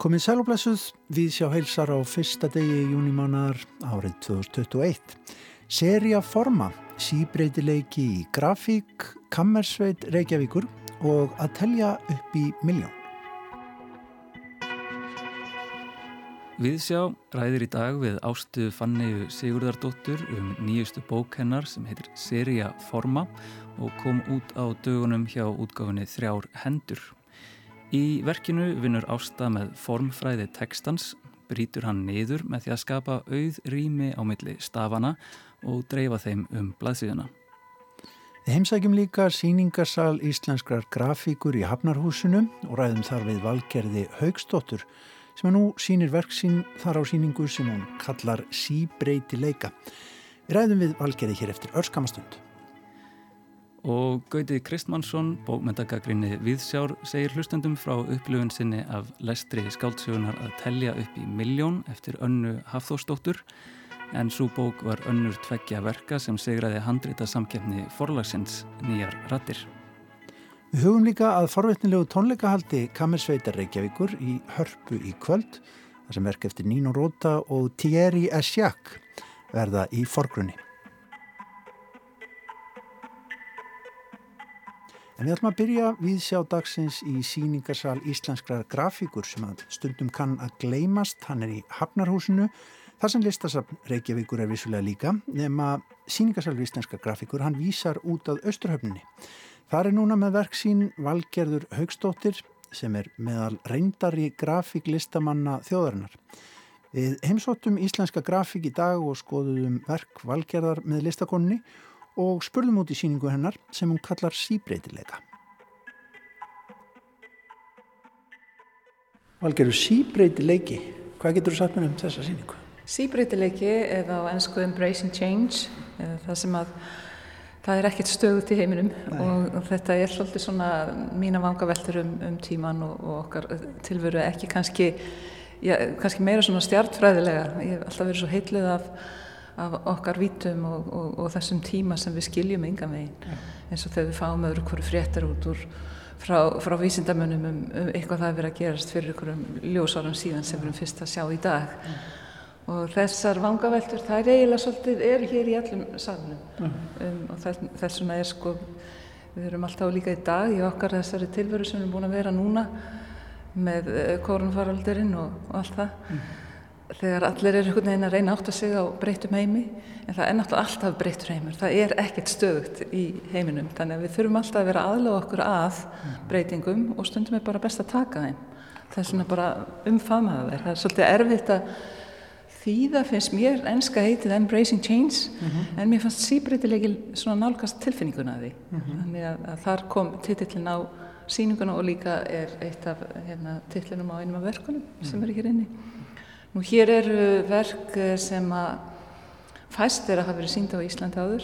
Komið sælublesuð við sjá heilsar á fyrsta degi í júnimánar árið 2021. Seria forma, síbreytileiki í grafík, kammersveit Reykjavíkur og að telja upp í miljón. Viðsjá ræðir í dag við ástu Fannegu Sigurðardóttur um nýjustu bók hennar sem heitir Seria forma og kom út á dögunum hjá útgáfinni Þrjár hendur. Í verkinu vinnur Ásta með formfræði tekstans, brítur hann niður með því að skapa auð rými á milli stafana og dreifa þeim um blaðsíðuna. Við heimsækjum líka síningarsal íslenskrar grafíkur í Hafnarhúsinu og ræðum þar við valgerði Haugstóttur sem nú sínir verksín þar á síningu sem hún kallar Síbreyti leika. Við ræðum við valgerði hér eftir örskamastund. Og Gauti Kristmannsson, bókmyndagagrinni Viðsjár, segir hlustendum frá upplöfun sinni af lestri skáldsögunar að telja upp í miljón eftir önnu Hafþórsdóttur en svo bók var önnur tveggja verka sem segraði handrita samkefni forlagsins nýjar rattir. Við hugum líka að forvetnilegu tónleikahaldi Kammersveitar Reykjavíkur í Hörpu í kvöld, þar sem verk eftir Nino Rota og Thierry Esjak verða í forgrunni. En við ætlum að byrja við sjá dagsins í síningarsal íslenskrar grafíkur sem að stundum kann að gleymast. Hann er í Hafnarhúsinu, þar sem listasafn Reykjavíkur er vissulega líka, nema síningarsal íslenskrar grafíkur, hann vísar út að Östurhöfninni. Það er núna með verk sín Valgerður Haugstóttir sem er meðal reyndari grafíklistamanna þjóðarinnar. Við heimsóttum íslenska grafík í dag og skoðum verk Valgerðar með listakonni og spurðum út í síningu hennar sem hún kallar síbreytileika. Valgerur, síbreytileiki, hvað getur þú sagt mér um þessa síningu? Síbreytileiki eða á ennsku Embracing Change, það sem að það er ekkert stöðut í heiminum og, og þetta er svolítið svona mína vangaveltur um, um tíman og, og okkar tilveru ekki kannski, já, kannski meira svona stjartfræðilega. Ég hef alltaf verið svo heitluð af af okkar vítum og, og, og þessum tíma sem við skiljum yngan veginn eins og þegar við fáum öðru hverju fréttar út úr frá, frá vísindamönnum um, um eitthvað það að vera að gerast fyrir einhverjum ljósárum síðan sem við erum fyrst að sjá í dag ja. Og þessar vangaveltur það er eiginlega svolítið, eru hér í allum salnum. Ja. um, og þess vegna er sko við erum alltaf líka í dag í okkar þessari tilveru sem við erum búin að vera núna með eh, korunfaraldurinn og, og allt það. Mm. Þegar allir er einhvern veginn að reyna átt að segja á breytum heimi en það er náttúrulega alltaf breytur heimur. Það er ekkert stöðugt í heiminum. Þannig að við þurfum alltaf að vera aðláð okkur að breytingum og stundum er bara best að taka þeim. Það er svona bara umfamaða þeir það er svolítið erfitt að þýða finnst mér enska heitið Embracing Change mm -hmm. en mér fannst síbreytilegi svona nálgast tilfinninguna því mm -hmm. þannig að, að þar kom titillin á síninguna og líka er eitt af hérna, tillinum á einum af verkunum mm -hmm. sem eru hér inni Nú hér eru verk sem að fæst er að hafa verið sínd á Íslandi áður.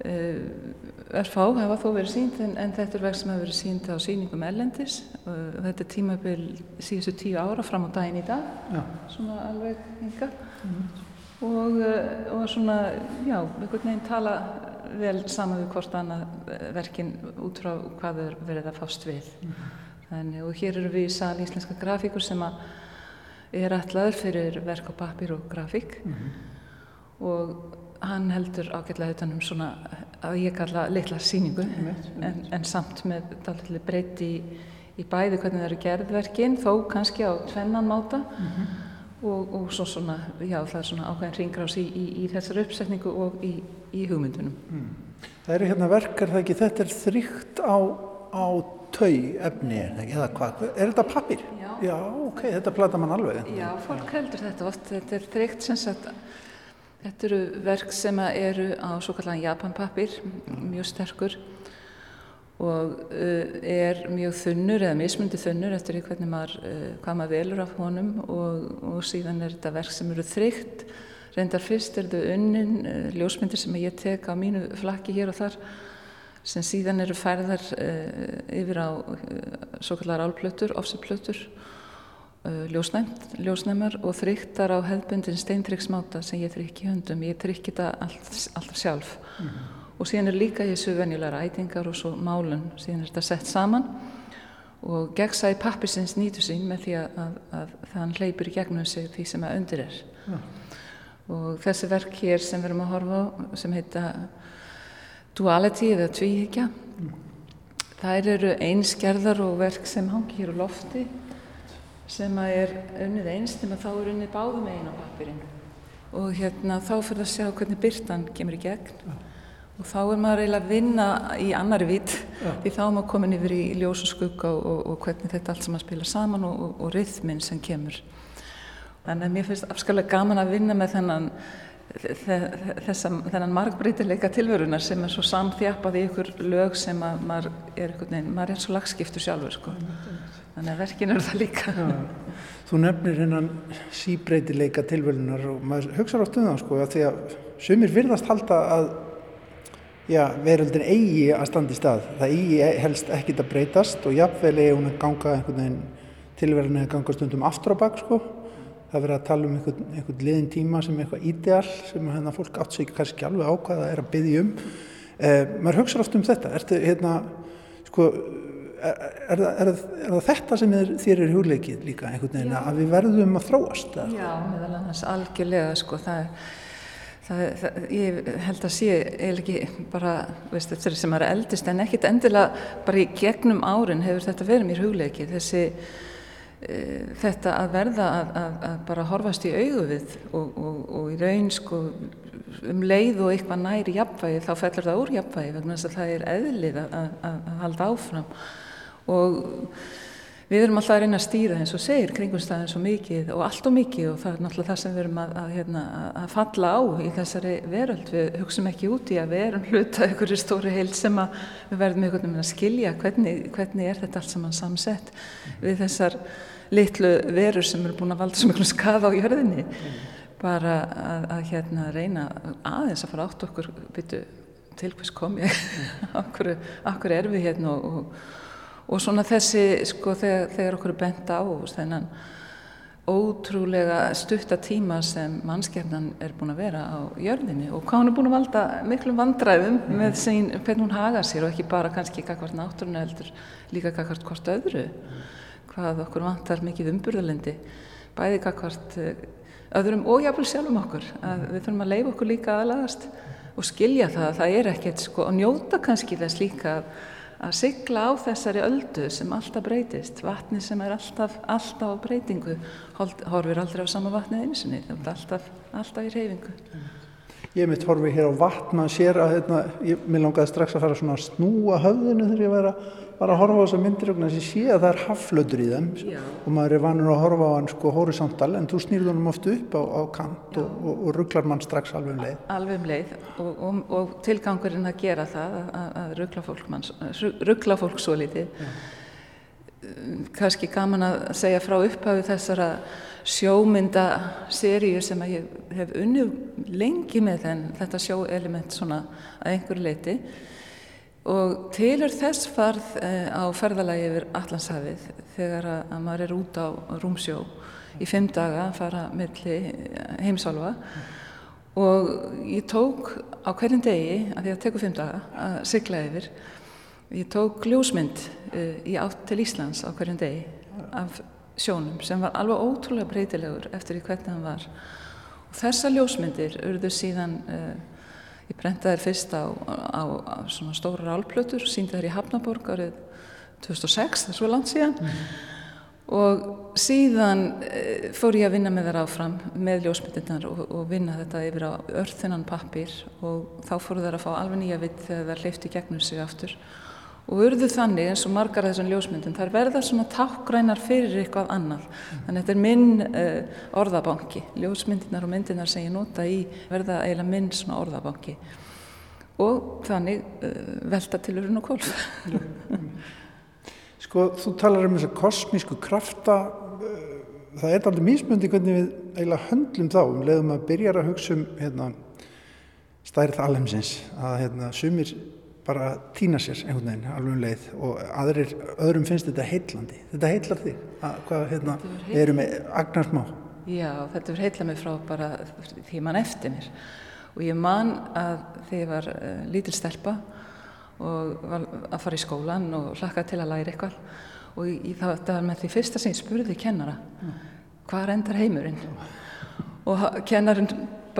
Örfá eh, hafa þó verið sínd en, en þetta er verk sem hafa verið sínd á síningum ellendis. Þetta er tímabil síðustu tíu ára fram á daginn í dag, já. svona alveg hinga. Mm. Og, eh, og svona, já, einhvern veginn tala vel saman við hvort annað verkin út frá hvað þau verið að fást við. Mm. Þannig, og hér eru við í sal íslenska grafíkur sem er allaður fyrir verk á papír og grafík mm og hann heldur ágætlega utanum svona að ég kalla litla síningu en, en samt með dallir breytt í, í bæði hvernig það eru gerðverkin þó kannski á tvennan máta mm -hmm. og, og svo svona já það er svona ákveðin ringrás í, í, í þessar uppsetningu og í hugmyndunum mm. Það eru hérna verkar það ekki þetta er þrygt á, á tau efni eða hvað, er þetta papír? Já, ok, þetta plata mann alveg. Já, fólk heldur þetta oft. Þetta er þreygt sem sagt, þetta eru verk sem eru á svo kallan japanpapir, mjög sterkur og uh, er mjög þunnur eða mismundi þunnur eftir í hvernig maður, hvað maður velur af honum og, og síðan er þetta verk sem eru þreygt. Reyndar fyrst er þetta unnin, uh, ljósmyndir sem ég tek á mínu flakki hér og þar sem síðan eru færðar yfir á svo kallar álplötur, offsetplötur Uh, ljósnæmar og þryktar á hefðbundin steintryggsmáta sem ég þrykk í höndum. Ég trykk þetta allt, alltaf sjálf mm og síðan er líka þessu venjulega rætingar og svo málun, síðan er þetta sett saman og gegnsæði pappisins nýtu sín með því að, að, að þann hleypur í gegnum sig því sem að undir er ja. og þessi verk hér sem við erum að horfa á sem heita duality eða tvíhyggja mm. þær eru einskerðar og verk sem hangi hér á lofti sem að er unnið einst en þá er unnið báðum einn á pappirinn og hérna þá fyrir að sjá hvernig byrtan kemur í gegn. Ja og þá er maður eiginlega að vinna í annari vít ja. því þá er maður komin yfir í ljós og skugga og, og, og hvernig þetta allt sem maður spila saman og, og rithminn sem kemur. Þannig að mér finnst afskalega gaman að vinna með þennan þessa, þennan margbreytileika tilverunar sem er svo samþjapað í ykkur lög sem að maður er maður er svo lagskiptur sjálfur sko. Þannig að verkin eru það líka ja. Þú nefnir hennan síbreytileika tilverunar og maður hugsaður á stundan sko að því að sumir virðast halda að já, veröldin eigi að standa í stað. Það eigi helst ekkit að breytast og jafnvel eigi hún að ganga einhvern veginn tilverðin að ganga stundum aftur á bakk sko. Það verður að tala um einhvern, einhvern liðin tíma sem eitthvað ídeal sem hérna fólk átt sig kannski alveg ákvaða er að byggja um. Eh, maður hugsa oft um þetta. Ertu hérna, sko, er, er, er, er það þetta sem þér er hugleikið líka einhvern veginn að við verðum að þróast? Já, meðal annars algjörlega sko það er Það, það, ég held að sé ekki bara, veist, þetta sem er eldist en ekkit endilega bara í gegnum árin hefur þetta verið mér hugleiki þessi e, þetta að verða að, að, að bara horfast í auðu við og, og, og í raun sko um leið og eitthvað næri jafnvægi þá fellur það úr jafnvægi vegna þess að það er eðlið að, að halda áfram og við erum alltaf að reyna að stýra eins og segir kringumstæðin svo mikið og allt og mikið og það er náttúrulega það sem við erum að, að, hérna, að falla á í þessari veröld. Við hugsaum ekki út í að við erum hluta í stóri heild sem við verðum einhvern veginn að skilja hvernig, hvernig er þetta allt saman samsett við þessar litlu verur sem eru búin að valda svo miklu skaða á jörðinni. Bara að, að hérna, reyna aðeins að fara átt okkur byttu til hvers kom ég? Okkur, okkur er við hérna og, og og svona þessi sko þegar, þegar okkur er bent á þennan ótrúlega stuttatíma sem mannskefnan er búin að vera á jörðinni og hvað hún er búin að valda miklu vandræðum mm. með sín, hvernig hún haga sér og ekki bara kannski kakvart náttúruna heldur líka kakvart hvort öðru mm. hvað okkur vantar mikið umburðalendi bæði kakvart eh, öðrum og jáfnvel sjálfum okkur að við þurfum að leifa okkur líka aðlagast og skilja það að það er ekkert sko og njóta kannski þess líka að að sigla á þessari öldu sem alltaf breytist, vatni sem er alltaf, alltaf á breytingu, horfir aldrei á sama vatnið einsinni, það er alltaf, alltaf í reyfingu. Ég mitt horfi hér á vatna sér að hérna, ég, mér langaði strax að fara að snúa höfðinu þegar ég væri að bara að horfa á þessar myndir og þess að ég sé að það er haflöður í þeim Já. og maður er vanur að horfa á hann sko horisontal en þú snýrður honum oft upp á, á kant og, og, og rugglar mann strax alveg um leið. Alveg um leið og, og tilgangurinn að gera það að, að ruggla fólk, ruggla fólk svo litið. Kanski gaman að segja frá upphafu þessara sjómynda seríu sem að ég hef unnið lengi með þenn þetta sjóelement svona að einhverju leiti og til er þess farð eh, á ferðalagi yfir Allandshafið þegar að maður er út á rúmsjó í fimm daga að fara milli heimsálfa. Og ég tók á hverjum degi, að því að teku fimm daga að sigla yfir ég tók ljósmynd eh, í átt til Íslands á hverjum degi af sjónum sem var alveg ótrúlega breytilegur eftir í hvernig hann var. Og þessa ljósmyndir urðu síðan Ég brenda þær fyrst á, á, á svona stóra rálplötur, síndi þær í Hafnaborg árið 2006, það er svo langt síðan. Mm. og síðan e, fór ég að vinna með þær áfram með ljósmyndirnar og, og vinna þetta yfir á örþinnan pappir og þá fóru þær að fá alveg nýja vitt þegar þær leifti gegnum sig aftur og urðu þannig eins og margar af þessum ljósmyndum. Þær verða svona tákgrænar fyrir eitthvað annað. Þannig að þetta er minn uh, orðabanki. Ljósmyndinar og myndinar sem ég nota í verða eiginlega minn svona orðabanki. Og þannig uh, velta til urun og kólf Sko þú talar um þessa kosmísku krafta uh, það er aldrei mísmyndi hvernig við eiginlega höndlum þá. Um leiðum að byrja að hugsa um hérna, stærð alheimsins að hérna, sumir bara týna sér einhvern veginn alveg um leið. Og aðrir, öðrum finnst þetta heitlandi þetta heitlar þig? Að, hvað hérna, við erum með agnarsmá Já, þetta verður heitla mig frá bara því mann eftir mér. Og ég man að þegar ég var uh, lítil stelpa og var að fara í skólan og hlakka til að læra eitthvað. Og ég, það, var með því fyrsta sem ég spurði kennara hvað endar heimurinn? Og kennarinn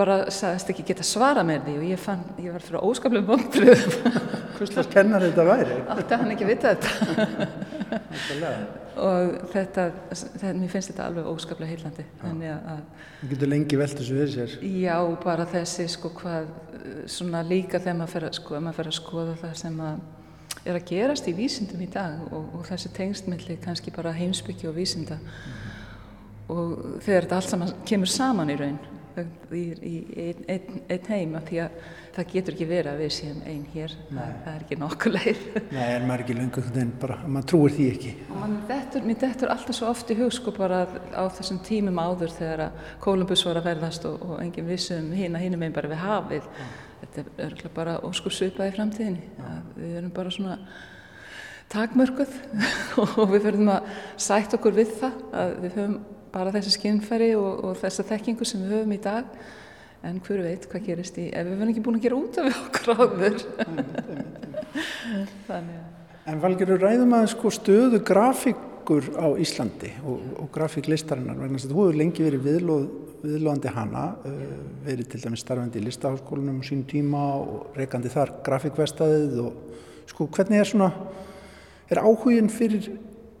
bara sagðist ekki geta svara með því og ég fann, ég var fyrir óskaplega vonbröð Hvers kennar þetta væri? Átti hann ekki vita þetta? Og þetta, þetta, mér finnst þetta alveg óskaplega heillandi Það getur lengi velt þessu fyrir sér. Já, bara þessi sko hvað svona líka þegar maður fer að, sko, að skoða það sem að er að gerast í vísindum í dag og, og þessi tengstmilli kannski bara heimsbyggi og vísinda. Mm. og þegar þetta allt saman kemur saman í raun í, í einn ein, ein heim af því að það getur ekki verið að við séum einn hér, það, það er ekki nokkuð leið. Nei, en maður er ekki lungu en bara, maður trúir því ekki. Og mann dettur, mér dettur alltaf svo oft í hug sko bara á þessum tímum áður þegar að Kolumbus var að verðast og, og enginn vissum hína hínum einn bara við hafið. Ja. Þetta er örgulega bara óskur svipað í framtíðinni. Við erum bara svona takmörkuð og við verðum að sætt okkur við það að við höfum bara þessi skinnfæri og, og þessa þekkingu sem við höfum í dag. En hver veit hvað gerist í ef við verðum ekki búin að gera út af okkur áður. En Valgerur ræðum að sko stöðu grafíkur á Íslandi og, og grafíklistarinnar vegna þess að þú hefur lengi verið viðlóð, viðlóðandi hana uh, verið til dæmis starfandi í listaháskólanum á sín tíma og reykandi þar grafíkvestaðið og sko hvernig er svona er áhugin fyrir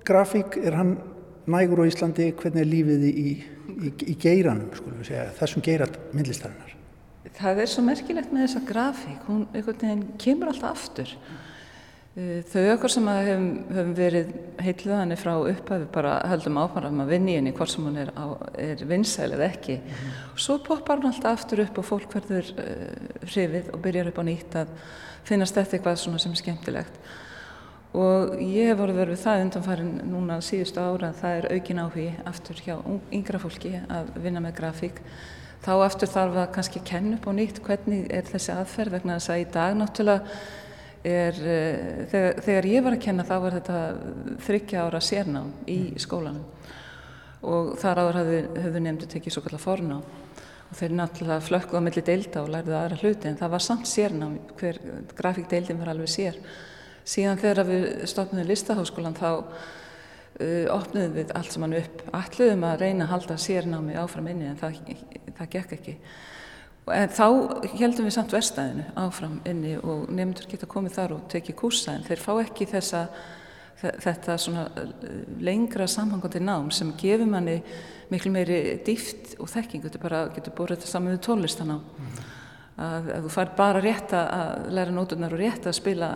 grafík, er hann nægur á Íslandi, hvernig er lífið í, í, í geiranum, segja, þessum geirat myndlistarinnar? Það er svo merkilegt með þessa grafík, hún veginn, kemur alltaf aftur. Uh, þau okkur sem hefum, hefum verið heitluðanir frá upphæfi bara höldum áfram að vinni henni hvort sem hún er, er vinsæl eða ekki. Mm -hmm. Svo poppar hún alltaf aftur upp og fólk verður uh, hrifið og byrjar upp á nýtt að finnast þetta eitthvað sem er skemmtilegt og ég hef voruð verið það undanfærin núna síðustu ára að það er aukin áhugi aftur hjá yngra fólki að vinna með grafík. Þá aftur þarf að kannski kenna upp á nýtt hvernig er þessi aðferð vegna þess að í dag náttúrulega er uh, þegar, þegar ég var að kenna þá var þetta þryggja ára sérnám í skólanum. Og þar áður höfðu nefndu tekið svo kallar fornám. Og þeir náttúrulega flökkuða mellir deilda og lærðu aðra hluti en það var samt sérnám hver grafíkdeildin var alveg sér síðan þegar við stopnum listaháskólan þá uh, opnum við allt saman upp. Alluðum að reyna að halda sérnámi áfram inni en það, það gekk ekki. En þá heldum við samt verstaðinu áfram inni og nefndur geta komið þar og tekið kursa en þeir fá ekki þessa þetta svona uh, lengra samhangandi nám sem gefur manni miklu meiri dýft og þekking. Þetta bara getur búið þetta saman við tónlistan á mm. að, að þú fær bara rétt að læra nóturnar og rétt að spila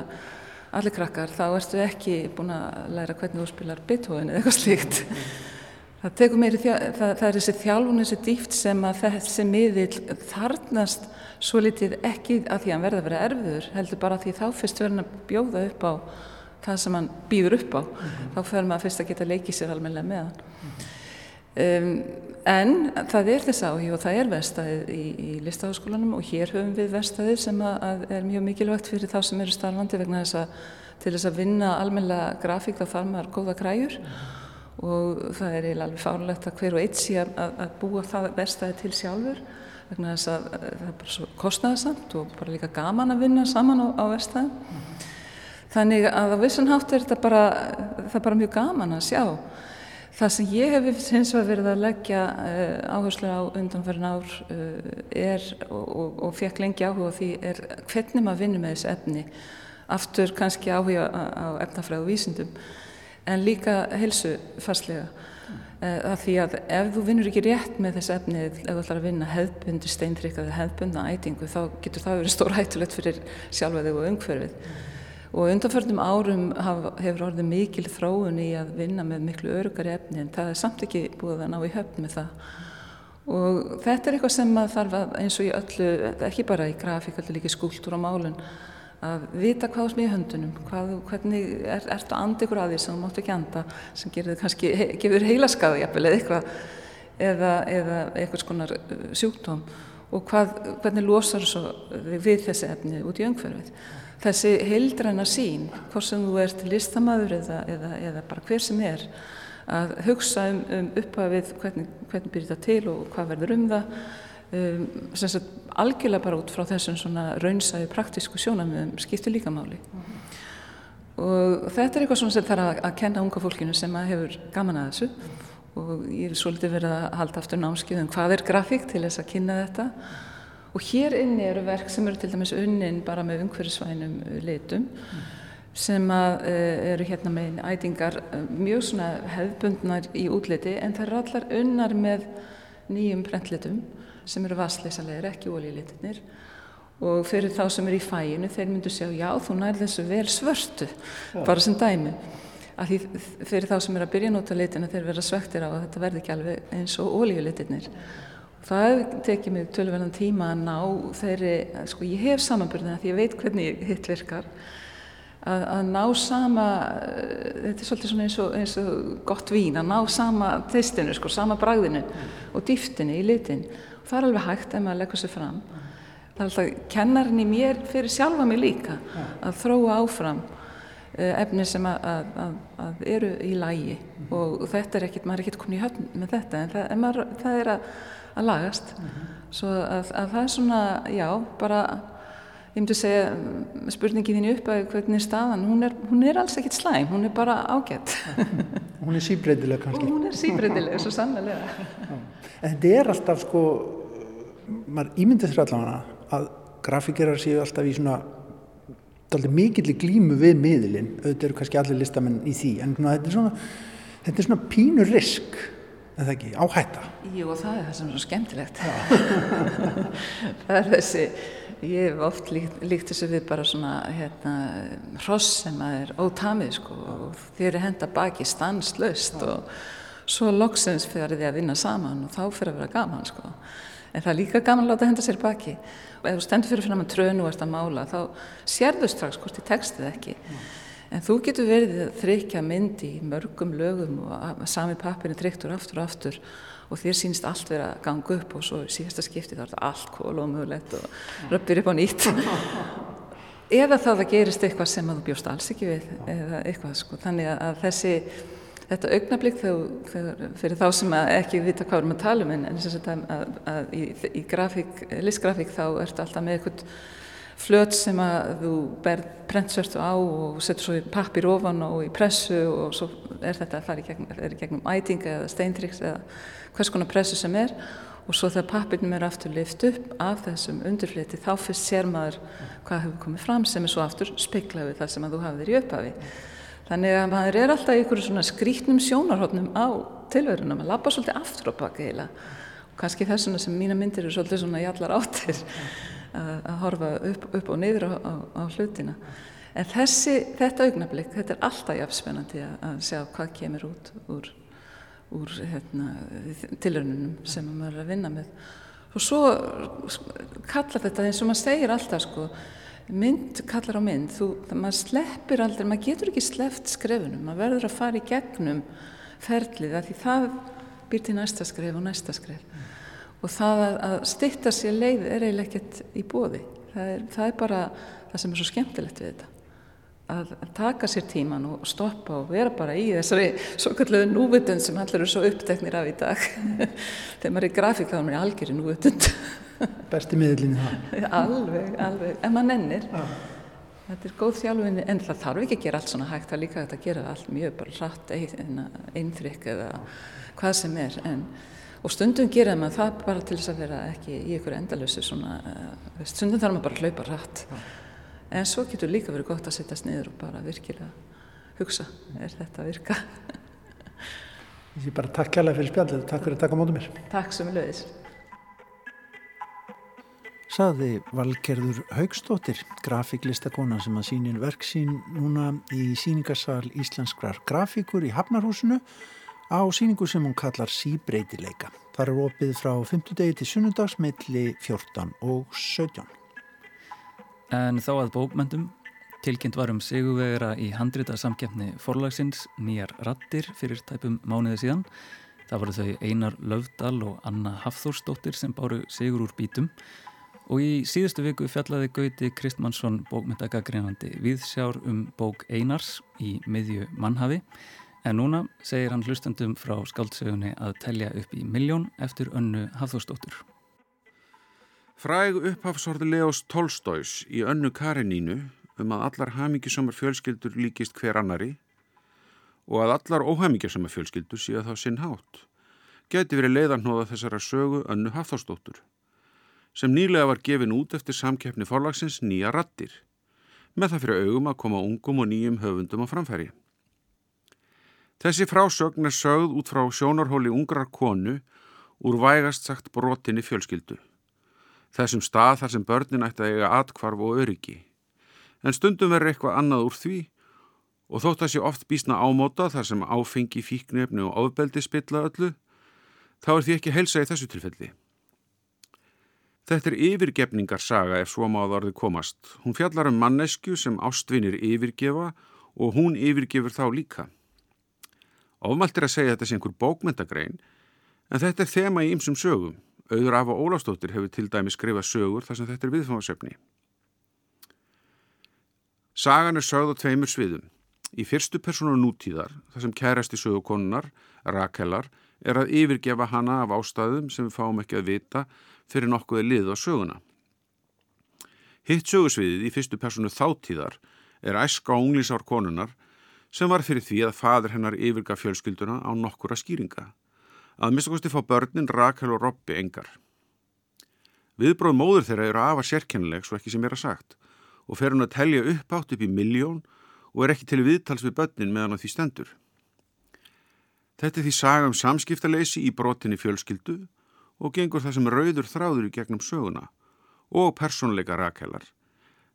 allir krakkar, þá ertu ekki búin að læra hvernig þú spilar Beethoven eða eitthvað slíkt. Það tekur meiri, það, það er þessi þjálfun, þessi dýft sem að þessi miðil þarnast svo litið ekki að því að hann verða að vera erfiður, heldur bara því þá fyrst verður hann að bjóða upp á það sem hann býður upp á. Mm -hmm. Þá fyrir maður fyrst að geta leikið sér almenlega með hann. -hmm. um, En það er þess áhig og það er vestæðið í, í listaháskólanum og hér höfum við vestæðið sem að, að er mjög mikilvægt fyrir þá sem eru starfandi vegna þess að til þess að vinna almenna grafík þá þarf maður góða græjur og það er alveg fárlegt að hver og eitt sé að, að búa það vestæðið til sjálfur vegna þess að það er bara svo kostnæðisamt og bara líka gaman að vinna saman á, á vestæðin. Þannig að á vissanhátt er þetta bara, það er bara mjög gaman að sjá Það sem ég hef hins vegar verið að leggja uh, áherslu á undanferðin ár uh, er, og, og, og fekk lengi áhuga því, er hvernig maður vinnur með þessu efni. Aftur kannski áhuga á, efnafræðu vísindum, en líka helsufarslega. Uh, að því að ef þú vinnur ekki rétt með þessu efni, ef þú ætlar að vinna hefðbundi steintrykkaði hefðbundna ætingu, þá getur það verið stór hættulegt fyrir sjálfa þig og umhverfið. Og undanförnum árum haf, hefur orðið mikil þróun í að vinna með miklu örugari efni en það er samt ekki búið að ná í höfn með það. Og þetta er eitthvað sem maður þarf að eins og í öllu, ekki bara í grafík, alltaf líka skúltúr og málun, að vita hvað með í höndunum, hvað, hvernig er, ertu anda ykkur að því sem þú máttu ekki anda, sem gerur kannski, gefur heilaskaði jafnvel eða eitthvað, eða, eða eitthvað skonar uh, sjúkdóm og hvað, hvernig losar þú við þessi efni út í öngferfið þessi heildræna sín, hvort sem þú ert listamæður eða, eða, eða bara hver sem er, að hugsa um, um upphafið hvernig, hvernig byrjir það til og hvað verður um það, um, sagt, algjörlega bara út frá þessum svona raunsæði praktísku sjónamöðum skiptir líka máli. Og þetta er eitthvað svona sem þarf að, að kenna unga fólkinu sem hefur gaman að þessu. Og ég hef svolítið verið að halda aftur námskið um hvað er grafík til þess að kynna þetta og hér inni eru verk sem eru til dæmis unnin bara með umhverfisvænum litum sem að, uh, eru hérna með ætingar uh, mjög svona hefðbundnar í útliti en það eru allar unnar með nýjum brentlitum sem eru vassleysalegir, ekki ólílitinir og fyrir þá sem er í fæinu þeir myndu segja já þú nær þessu vel svörtu já. bara sem dæmi. Að því fyrir þá sem er að byrja að nota litina þeir vera svektir á að þetta verði ekki alveg eins og ólíulitinir það tekið mig tölverðan tíma að ná þeirri, sko ég hef samanbyrðina því ég veit hvernig hitt virkar. Að, að ná sama þetta er svolítið eins og, eins og gott vín, að ná sama teistinu, sko, sama bragðinu og dýftinu í litin. Og það er alveg hægt ef maður leggur sér fram. Það er alltaf kennarinn í mér fyrir sjálfa mig líka að þróa áfram eh, efni sem að, að, að eru í lægi mm og þetta er ekkert, maður er ekkert komin í höfn með þetta en það, maður, það er að, að lagast. Mm -hmm. svo að það er svona, já, bara ég myndi segja, spurningin þín upp að hvernig er staðan, hún er, hún er alls ekkert slæm, hún er bara ágætt Hún er síbreytileg kannski. Hún er síbreytileg, svo sannlega En þetta er alltaf sko maður ímyndið þér allavega að grafíkerar séu alltaf í svona mikill í glímu við miðlinn auðvitað eru kannski allir listamenn í því en þetta er svona, þetta er svona pínur risk það ekki, áhætta? Jú og það er það sem er svo skemmtilegt. Það er þessi ég hef oft líkt, líkt þessu við bara svona hérna, hross sem er ótamið sko og þeir eru henda baki stanslöst og svo loksins fyrir því að vinna saman og þá fyrir að vera gaman sko. En það er líka gaman að láta henda sér baki. Og ef þú stendur fyrir fyrir að trönu og ert að mála þá sérðu strax hvort þið textið ekki. Mm. En þú getur verið að þrykja mynd í mörgum lögum og sami pappinu trygtur aftur og aftur og þér sínst allt verið að ganga upp og svo síðasta skipti þá er þetta allt kól og mögulegt og röppir upp á nýtt. Eða það að gerist eitthvað sem að þú bjóst alls ekki við eða eitthvað sko. Þannig að þessi þetta augnablík fyrir þá sem ekki vita hvað við erum að tala um en, en að, að, að í, í grafík, listgrafík þá ertu alltaf með eitthvað flöt sem að þú berð prentsvörtu á og setur svo í pappir ofan og í pressu og svo er þetta að fara í gegnum, gegnum ætinga eða steintriks eða hvers konar pressu sem er. Og svo þegar pappirnum er aftur lift upp af þessum undurfliti þá fyrst sér maður hvað hefur komið fram sem er svo aftur speiklað við það sem að þú hafið í upphafi. Þannig að maður er alltaf í einhverju svona skrítnum sjónarhóttnum á tilverunum, maður lappa svolítið aftur á baki heila og kannski þessuna sem mína myndir eru svolítið svona jallar áttir að, horfa upp, upp og niður á, á, á hlutina. En þessi, þetta augnablík, þetta er alltaf jafnspennandi að, sjá hvað kemur út úr, úr hérna, tilverunum sem maður er að vinna með. Og svo kalla þetta eins og maður segir alltaf sko, mynd kallar á mynd, þú, maður sleppir aldrei, maður getur ekki sleppt skrefunum, maður verður að fara í gegnum ferlið því það býr til næsta skref og næsta skref. Og það að, að stitta sér leið er eiginlega ekkert í bóði, það er, það er bara það sem er svo skemmtilegt við þetta. Að taka sér tíman og stoppa og vera bara í þessari svo kalluðu núvitund sem allir eru svo uppteknir af í dag. Þegar maður er grafík þá er maður algjörði núvitund. Besti miðlinni það. Alveg, alveg, en maður nennir. Ja. Þetta er góð þjálfinni en það þarf ekki að gera allt svona hægt. Það er líka að gera allt mjög bara rætt einþrykk eða hvað sem er. En, og stundum gera maður það bara til þess að vera ekki í ykkur endalösu svona, uh, stundum þarf maður bara að hlaupa rætt ja. en svo getur líka verið gott að sittast niður og bara virkilega hugsa, er þetta að virka? Ég sé bara takk kærlega fyrir spjallið og takk fyrir að taka mótið mér. Takk sem er löðis saði Valgerður Haugstóttir, grafíklistakona sem að sínin verk sín núna í síningarsal Íslenskrar grafíkur í Hafnarhúsinu á síningu sem hún kallar Síbreytileika. Það er opið frá 5. degi til sunnundags meðli 14 og 17. En þá að bókmyndum tilkynnt varum sigurvegara í handrita samkjafni forlagsins Nýjar Rattir fyrir tæpum mánuði síðan. Það voru þau Einar Löfdal og Anna Hafþórsdóttir sem báru sigur úr bítum Og í síðustu viku fjallaði Gauti Kristmannsson bókmyndagagreinandi viðsjár um bók Einars í miðju mannhafi en núna segir hann hlustandum frá skáldsögunni að telja upp í miljón eftir önnu Hafþórsdóttur. Fræg upphafsorði Leos Tolstóis í önnu Karenínu um að allar hamingjusamar fjölskyldur líkist hver annari og að allar óhamingjusamar fjölskyldur séu þá sinn hátt geti verið leiðanóða þessara sögu önnu Hafþórsdóttur sem nýlega var gefin út eftir samkeppni forlagsins nýja rattir með það fyrir augum að koma ungum og nýjum höfundum á framfæri. Þessi frásögn er sögð út frá sjónarhóli ungrar konu úr vægast sagt brotinni fjölskyldu. Þessum stað þar sem börnin ætti að eiga atkvarf og öryggi. En stundum verður eitthvað annað úr því og þótt að sé oft bísna ámóta þar sem áfengi, fíknefni og áfbeldi spilla öllu, þá er því ekki helsa í þessu tilfelli. Þetta er yfirgefningarsaga ef svo máð orði komast. Hún fjallar um mannesku sem ástvinir yfirgefa og hún yfirgefur þá líka. Ofmalt er að segja þetta sem einhver bókmyndagrein, en þetta er þema í ymsum sögum. Auður af og Ólafstóttir hefur til dæmi skrifað sögur þar sem þetta er viðfáðsefni. Sagan er sögð á tveimur sviðum. Í fyrstu persónu nútíðar, þar sem kærasti sögukonunar, Rakelar, er að yfirgefa hana af ástæðum sem við fáum ekki að vita fyrir nokkuði lið á söguna. Hitt sögusviðið í fyrstu persónu þáttíðar er æska og unglísár konunar sem var fyrir því að fadur hennar yfirga fjölskylduna á nokkura skýringa. Að mistakosti fá börnin Rakel og Robby engar. Viðbróð móður þeirra eru afa sérkennileg svo ekki sem er að sagt og fer hún að telja upp átt upp í miljón og er ekki til viðtals við börnin meðan því stendur. Þetta er því saga um samskiptaleysi í brotinni fjölskyldu og gengur það sem rauður þráður í gegnum söguna og persónleika Rakelar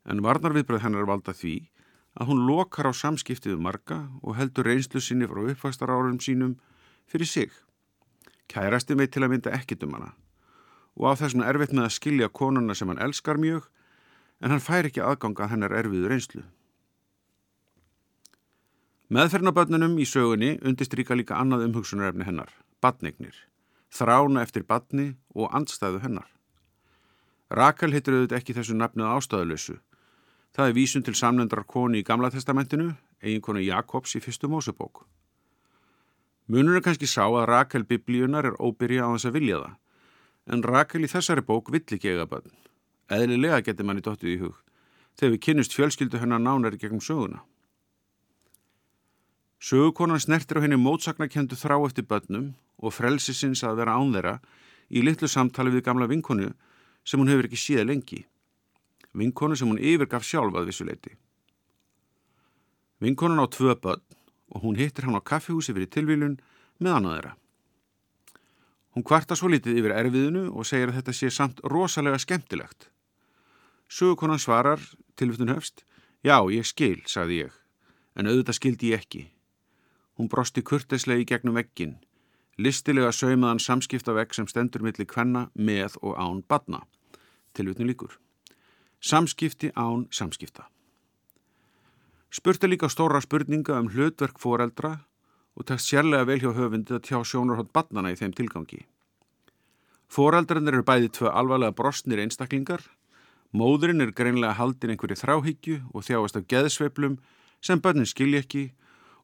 en varnarviðbröð hennar valda því að hún lokar á samskiptið marga og heldur reynslu sinni frá uppvægstar árum sínum fyrir sig. Kærasti mig til að mynda ekkit um hana og á þessum erfitt með að skilja konuna sem hann elskar mjög en hann fær ekki aðganga að hennar erfiður einslu. Meðfernabönnunum í sögunni undistryka líka annað umhugsunarefni hennar, badnignir, þrána eftir badni og andstæðu hennar. Rakel heitir auðvitað ekki þessu nafnið ástæðuleysu. Það er vísun til samnendrar koni í Gamla testamentinu, eiginkonu Jakobs í fyrstu Mósebók. Munur er kannski sá að Rakel biblíunar er óbyrja á þess að vilja það, en Rakel í þessari bók vill ekki eiga bönn. Eðlilega getur manni dóttið í hug, þegar við kynnust fjölskyldu hennar nánari gegnum söguna. Sögukonan snertir á henni mótsaknakendu þrá eftir bönnum og frelsisins að vera án þeirra í litlu samtali við gamla vinkonu sem hún hefur ekki síða lengi. Vinkonu sem hún yfirgaf sjálf að vissuleiti. Vinkonan á tvö bönn og hún hittir hann á kaffihúsi fyrir tilvílun með annað þeirra. Hún kvarta svo litið yfir erfiðinu og segir að þetta sé samt rosalega skemmtilegt. Sögukonan svarar, tilvittun höfst, já, ég skil, sagði ég, en auðvitað skildi ég ekki. Hún brosti kurteslegi gegnum veggin, listilega saumaðan samskiptavegg sem stendur millir kvenna með og án badna. Tilvittun líkur. Samskipti án samskipta. Spurt er líka stóra spurninga um hlutverk foreldra og tekst sérlega vel hjá höfundi að tjá sjónarhótt badnana í þeim tilgangi. Foreldrarnir eru bæði tvö alvarlega brostnir einstaklingar, móðurinn er greinlega haldin einhverju þráhyggju og þjáast af geðsveiplum sem börnin skilja ekki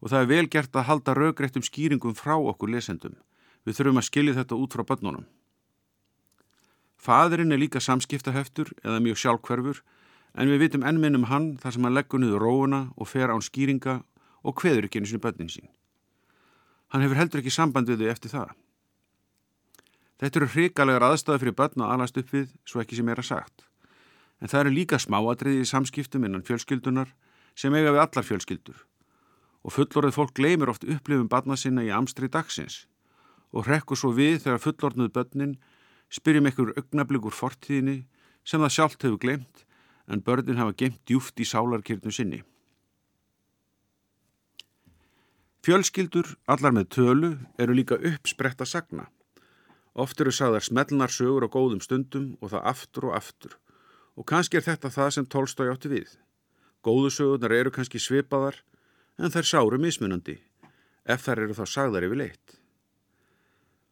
og það er vel gert að halda raugrættum skýringum frá okkur lesendum. Við þurfum að skilja þetta út frá börnunum. Fadurinn er líka samskiptaheftur eða mjög sjálfkverfur en við vitum ennminn um hann þar sem hann leggur niður róuna og fer án skýringa og hveður ekki einu sinni börnin sín. Hann hefur heldur ekki samband við þau eftir það. Þetta eru hrikalegar aðstæði fyrir börn að alast upp við svo ekki sem er að sagt. En það eru líka smáadriði í samskiptum innan fjölskyldunar sem eiga við allar fjölskyldur og fullorðið fólk gleymir oft upplifum barna sinna í amstri dagsins og hrekkur svo við þegar fullorðnuð börnin spyrjum ekkur augnabligur fortíðinni sem það sjálft hefur glemt en börnin hafa gemt djúft í sálarkirnum sinni. Fjölskyldur, allar með tölu, eru líka uppspretta sagna. Oft eru sagðar smellnar sögur á góðum stundum og það aftur og aftur. Og kannski er þetta það sem tólstói átti við. Góðu sögurnar eru kannski svipaðar en þær sáru mismunandi, ef þær eru þá sagðar yfir leitt.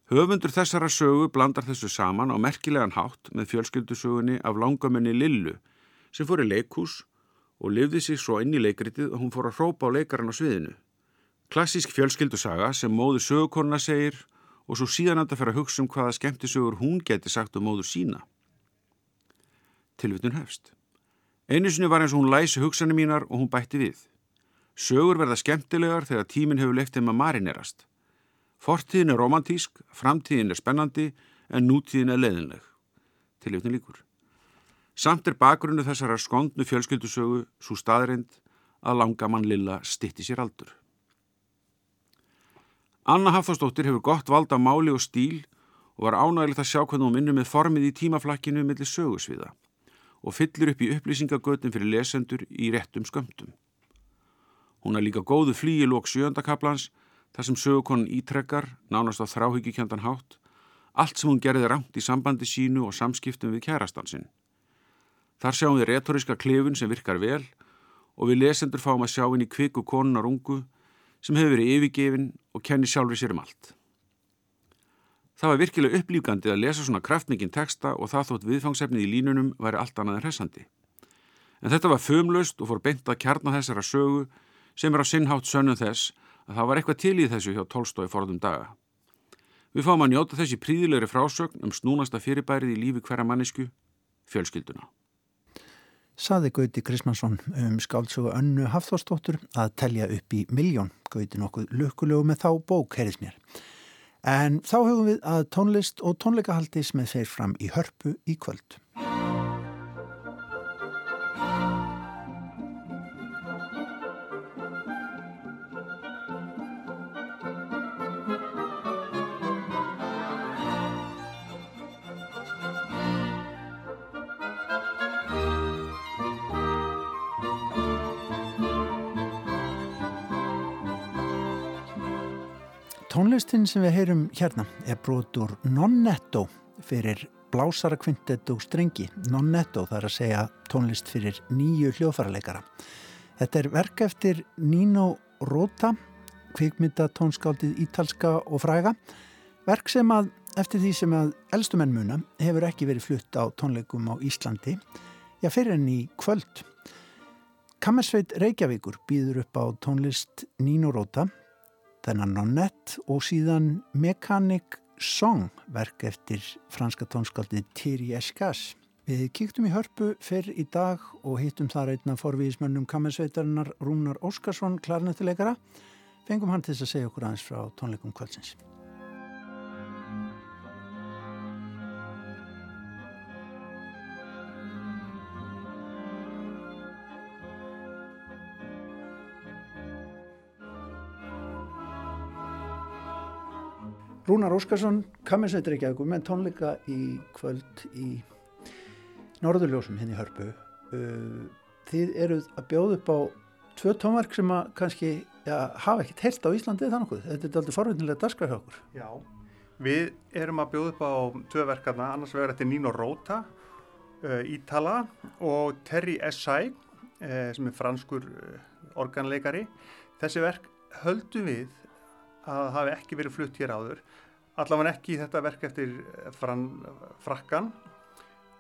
Höfundur þessara sögu blandar þessu saman á merkilegan hátt með fjölskyldusögunni af langamenni Lillu sem fór í leikús og lifði sig svo inn í leikritið og hún fór að hrópa á leikaran á sviðinu. Klassísk fjölskyldusaga sem móður sögukorna segir og svo síðan að það fer að hugsa um hvaða skemmtisögur hún geti sagt um móður sína. Tilvitun hefst. Einu sinni var eins og hún læsi hugsanir mínar og hún bætti við. Sögur verða skemmtilegar þegar tíminn hefur leikt þeim að marinerast. Fortíðin er romantísk, framtíðin er spennandi en nútíðin er leðinleg. Tilvitun líkur. Samt er bakgrunnu þessara skondnu fjölskyldusögu svo staðreind að langamann Lilla stitti sér aldur. Anna Hafþórsdóttir hefur gott vald á máli og stíl og var ánægilegt að sjá hvernig hún minnur með formið í tímaflakkinu millir sögusviða og fyllir upp í upplýsingagötum fyrir lesendur í réttum skömmtum. Hún er líka góðu flýi lók sjöndakablans þar sem sögukonin ítrekkar, nánast á þráhyggjukjandan hátt, allt sem hún gerði rámt í sambandi sínu og samskiptum við kærastansinn. Þar sjáum við retoriska klefun sem virkar vel og við lesendur fáum að sjá í kviku konunar ungu sem hefur verið yfirgefin og kenni sjálfur sér um allt. Það var virkilega upplýfgandi að lesa svona kraftmikinn texta og það þótt viðfangsefnið í línunum væri allt annað en hressandi. En þetta var fömlaust og fór beint að kjarna þessara sögu sem er á sinnhátt sönnum þess að það var eitthvað til í þessu hjá tólstói forðum daga. Við fáum að njóta þessi príðilegri frásögn um snúnasta fyrirbærið í lífi hverja mannesku, fjölskylduna saði Gauti Krismansson um skáldsögu önnu Hafþórsdóttur að telja upp í miljón. Gauti nokkuð lukkulegu með þá bók, heyrðis mér. En þá höfum við að tónlist og tónleikahaldis með þeir fram í hörpu í kvöld. Tónlistin sem við heyrum hérna er brotur non-netto fyrir blásarakvintet og strengi. Non-netto þarf að segja tónlist fyrir nýju hljóðfærarleikara. Þetta er verk eftir Nino Rota, kvikmynda tónskáldið ítalska og fræga. Verk sem að, eftir því sem að elstumenn muna, hefur ekki verið flutt á tónleikum á Íslandi, já fyrir enn í kvöld. Kammersveit Reykjavíkur býður upp á tónlist Nino Rota þennan Nonette og síðan Mechanic Song verk eftir franska tónskaldið Thierry Escas. Við kíktum í hörpu fyrr í dag og hittum þar einna forvíðismönnum kammersveitarinnar Rúnar Óskarsson, klarnettileikara. Fengum hann til að segja okkur aðeins frá tónleikum kvöldsins. Rúnar Óskarsson, kaminsveitur ekki aðgum, en tónleika í kvöld í Norðurljósum henni hérna hörpu. Uh, þið eruð að bjóða upp á tvö tónverk sem að kannski ja, hafa ekkert heilt á Íslandi þannig að þetta er aldrei forveitinlega daskar hjá okkur. Já, við erum að bjóða upp á tvö verkarna, annars vegar þetta er Nino Rota, uh, Ítala og Terry Essay, uh, sem er franskur organleikari. Þessi verk höldum við að hafi ekki verið flutt hér áður. Allavega ekki þetta verk eftir eh, fran, frakkan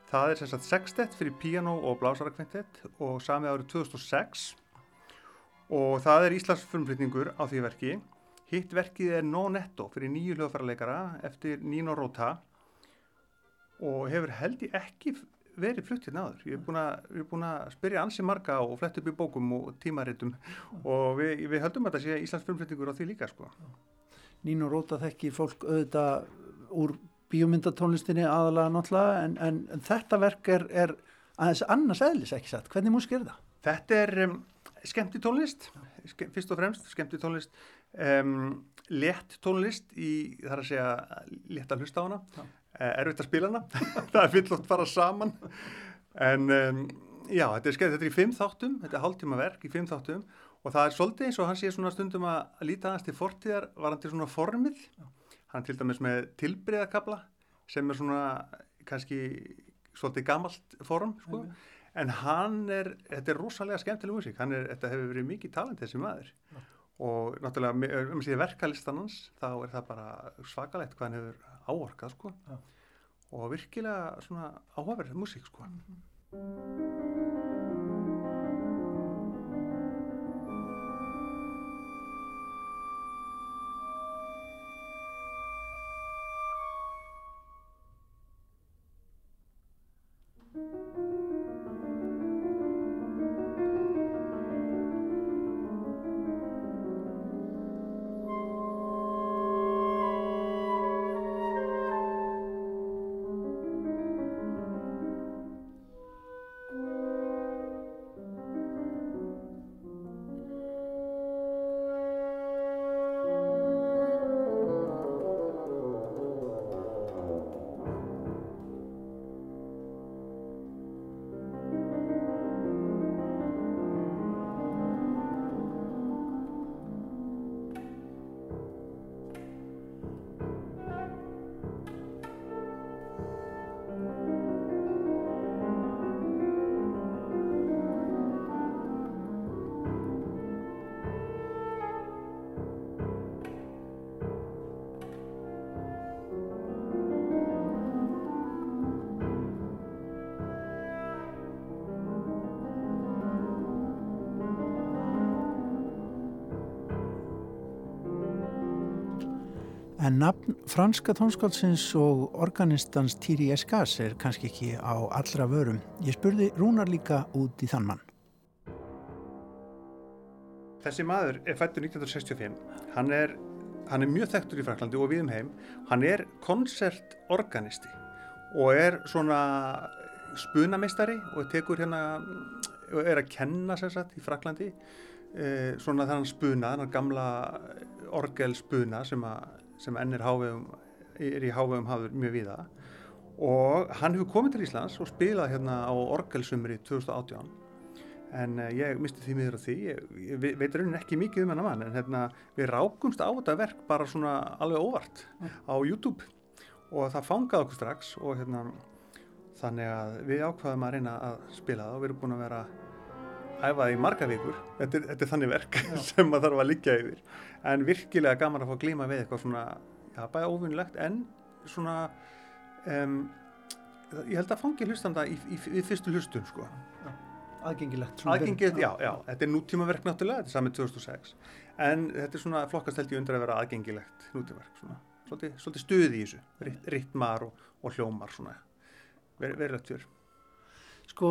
það er sem sagt sextett fyrir piano og blásarakvintett og samið árið 2006 og það er Íslands frumflutningur á því verki. Hitt verkið er No Netto fyrir nýju hljóðfærarleikara eftir Nino Rota. Og hefur held ég ekki verið flutt hérna áður. Ég hef búin að spyrja ansi marga og flett upp í bókum og tímaritum og við, við höldum að þetta sé Íslands filmflutningur á því líka sko. Nínu Róta þekkir fólk auðvitað úr bíómyndatónlistinni aðalega náttúrulega en, en, en þetta verk er, er aðeins annars eðlis ekki satt. Hvernig músk er það? Þetta er um, skemmti tónlist, Ske, fyrst og fremst skemmti tónlist, um, létt tónlist í þar að segja létt að hlusta á hana. Já erfitt að spila hana. Það er fyllótt fara saman. En um, já, þetta er skemmt þetta er í fimm þáttum, þetta er hálftíma verk í fimm þáttum. Og það er svolítið eins og hann sé svona stundum að líta aðeins til fortíðar var hann til svona formið. Hann til dæmis með tilbreyðakabla sem er svona kannski svolítið gamalt form sko. en hann er, þetta er rosalega skemmtileg músík, hann er, þetta hefur verið mikið talent þessi maður. Og náttúrulega um síðan verkalistanans þá er það bara svakalegt hvað hann hefur áorkað sko. Og virkilega svona áhugaverð músík sko. Mm -hmm. En nafn franska tónskáldsins og organistans Týri Eskas er kannski ekki á allra vörum. Ég spurði Rúnar líka út í þann mann. Þessi maður er fættur 1965. Hann er, hann er mjög þekktur í Fraklandi og við um heim. Hann er koncertorganisti og er svona spunameistari og tekur hérna og er að kenna sérsagt í Fraklandi eh, svona þannig spuna, þannig gamla orgelspuna sem, sem enn er, hávegum, er í hávegum hafður mjög viða og hann hefur komið til Íslands og spilað hérna á orgelsumri 2018 en uh, ég misti því miður á því. Ég, ég veit raunin ekki mikið um hennar mann en hérna, við rákumst á þetta verk bara svona alveg óvart mm. á YouTube. Og það fangaði okkur strax og hérna þannig að við ákvaðum að reyna að spila það og við erum búin að vera æfað í marga vikur. Þetta er, þetta er þannig verk Já. sem maður þarf að liggja yfir. En virkilega gaman að fá að glíma við eitthvað svona, já, bæða óvinnlegt en svona um, ég held að fangi hlustanda í, í, í, fyrstu hlustun sko. Já. aðgengilegt aðgengilegt, já, já, þetta er nútímaverk náttúrulega, þetta er samið 2006 en þetta er svona flokkast held ég undir að vera aðgengilegt nútímaverk svona, svolítið, svolítið stuði í þessu, rittmar og, og hljómar svona. Verið ver, Sko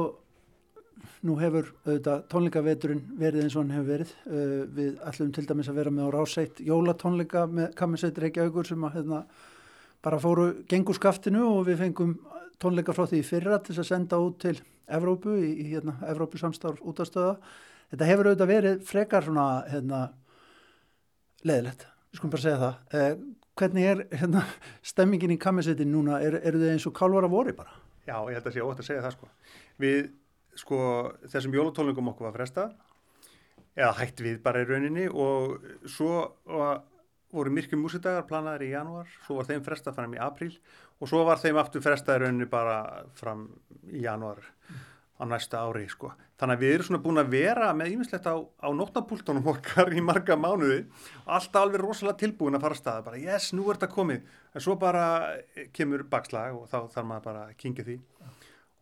nú hefur auðvitað tónleikaveturinn verið eins og hann hefur verið. Uh, við ætlum til dæmis að vera með á ráseitt jólatónleika með kaminsveit Reykjavíkur sem að hefna, bara fóru gengur skaftinu og við fengum tónleika frá því fyrra til að senda út til Evrópu í, í hérna, Evrópu samstarf út af stöða þetta hefur auðvitað verið frekar svona hérna, leðilegt, við skulum bara segja það. Uh, hvernig er hérna, stemmingin í kaminsveitin núna, eru er þið eins og kálvara voru bara? Já, ég held að sé ótt að segja það sko. Við sko þessum jólatónlingum okkur var fresta eða hætt við bara í rauninni og svo var, voru myrkjum músidagar planaðir í janúar, svo var þeim fresta fram í apríl og svo var þeim aftur fresta í rauninni bara fram í janúar mm. á næsta ári sko. Þannig að við erum svona búin að vera með ímislegt á, á nótnapúltunum okkar í marga mánuði og alltaf alveg rosalega tilbúin að fara að staða bara yes, nú er þetta komið, en svo bara kemur bakslag og þá þarf maður bara að kingja því